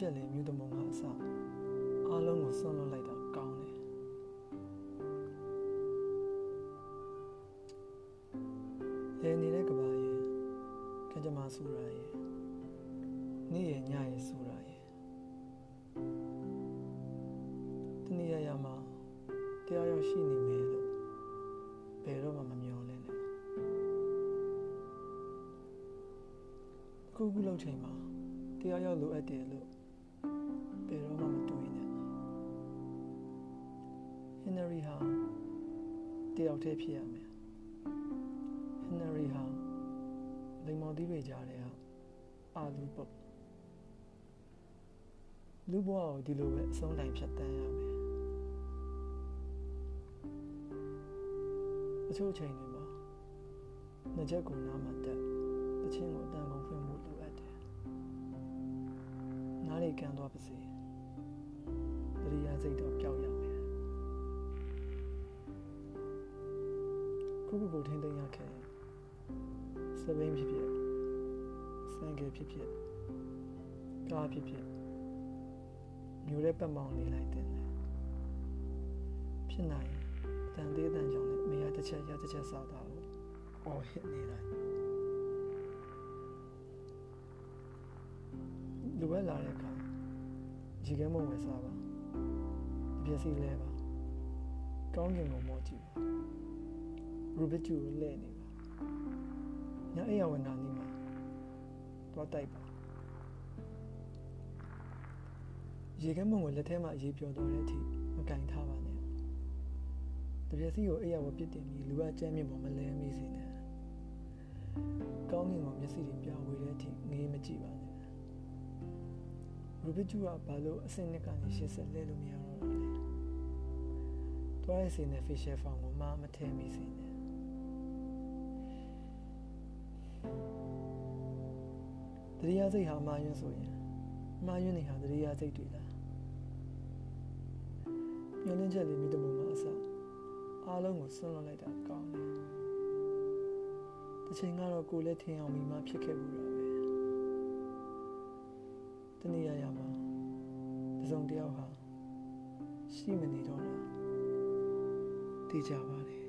ချက်လေးမြူတမုံကအစအားလုံးကိုဆွန့်လွတ်လိုက်တာကောင်းတယ်လေနေတဲ့ကဘာရဲ့ကကြမ္မာဆူရာရဲ့နေ့ရဲ့ညရဲ့ဆူရာရဲ့တနည်းရရမှာတရားရောက်ရှိနေမယ်လို့ဘယ်တော့မှမမျှော်လင့်နဲ့အခုခုလောက်ချိန်မှာ တရားရောက်လိုအပ်တယ်လို့ဘယ်တော့မှမတွေးနဲ့ဟင်နရီဟာတယောက်တည်းဖြစ်ရမယ်ဟင်နရီဟာလိမ္မော်သီးတွေကြားတဲ့ဟာအာလူပုတ်လူဘဝကိုဒီလိုပဲအဆုံးတိုင်ဖြတ်တန်းရမယ်အချို့ချိန်တွေမှာနှစ်ချက်ကိုနားမှာတက်တချင်းကိုအတန်ကုန်ဖွင့်မှုလို အပ်တယ်နားလေကန်သွားပါစေတရိယာစိတ်တော့ပျောက်ရမယ်ခုခုကိုထိမ့်သိမ်းရခဲ့စပိန်ဖြစ်ဖြစ်စံကယ်ဖြစ်ဖြစ်ကားဖြစ်ဖြစ်မျိုးတဲ့ပတ်မောင်နေလိုက်တဲ့ဖြစ်နိုင်တန်သေးတန်ကြောင့်လည်းအမေရတစ်ချက်ရတစ်ချက်စားတာကိုအော်ဟစ်နေလိုက်လူဝဲလာတဲ့အခါ ရေခဲမုံဝယ်စားပါအပြည့်စီလဲပါကောင်းကင်ကိုမောကြည့်ပါရူဘစ်ကျူကိုလဲနေပါညအိယာဝန်ကနီးမှာတော့တိုက်ပါရေခဲမုံကိုလက်ထဲမှာရေပြော်တော့တဲ့အထိမကင်ထားပါနဲ့တပြည့်စီကိုအိယာဝပြစ်တင်ပြီးလူကကြမ်းမြင့်ပေါ်မလဲမိစေနဲ့ကောင်းကင်ကိုမျက်စိတွေပြဝေတဲ့အထိငေးမကြည့်ပါနဲ့ ရူဘစ်ကျူကဘာလို့အစင်နှစ်ကနေရှစ်ဆက်လဲလို့မရတော့တာလဲတွားရစီနဲ့ facial form ကိုမမထဲမိစေနဲ့တရားစိတ်ဟာမာယွန်းဆိုရင်မာယွန်းနေဟာတရားစိတ်တွေလားမျောလင်းချက်လေးမိတမုံမှာအစအားလုံးကိုဆွန့်လွတ်လိုက်တာကောင်းတယ်တစ်ချိန်ကတော့ကိုယ်လည်းထင်အောင်မိမဖြစ်ခဲ့ဘူးတော့ပဲတနည်းရရမှာ တစုံတယောက်ဟာရှိမနေတော့တာသိကြပါလေ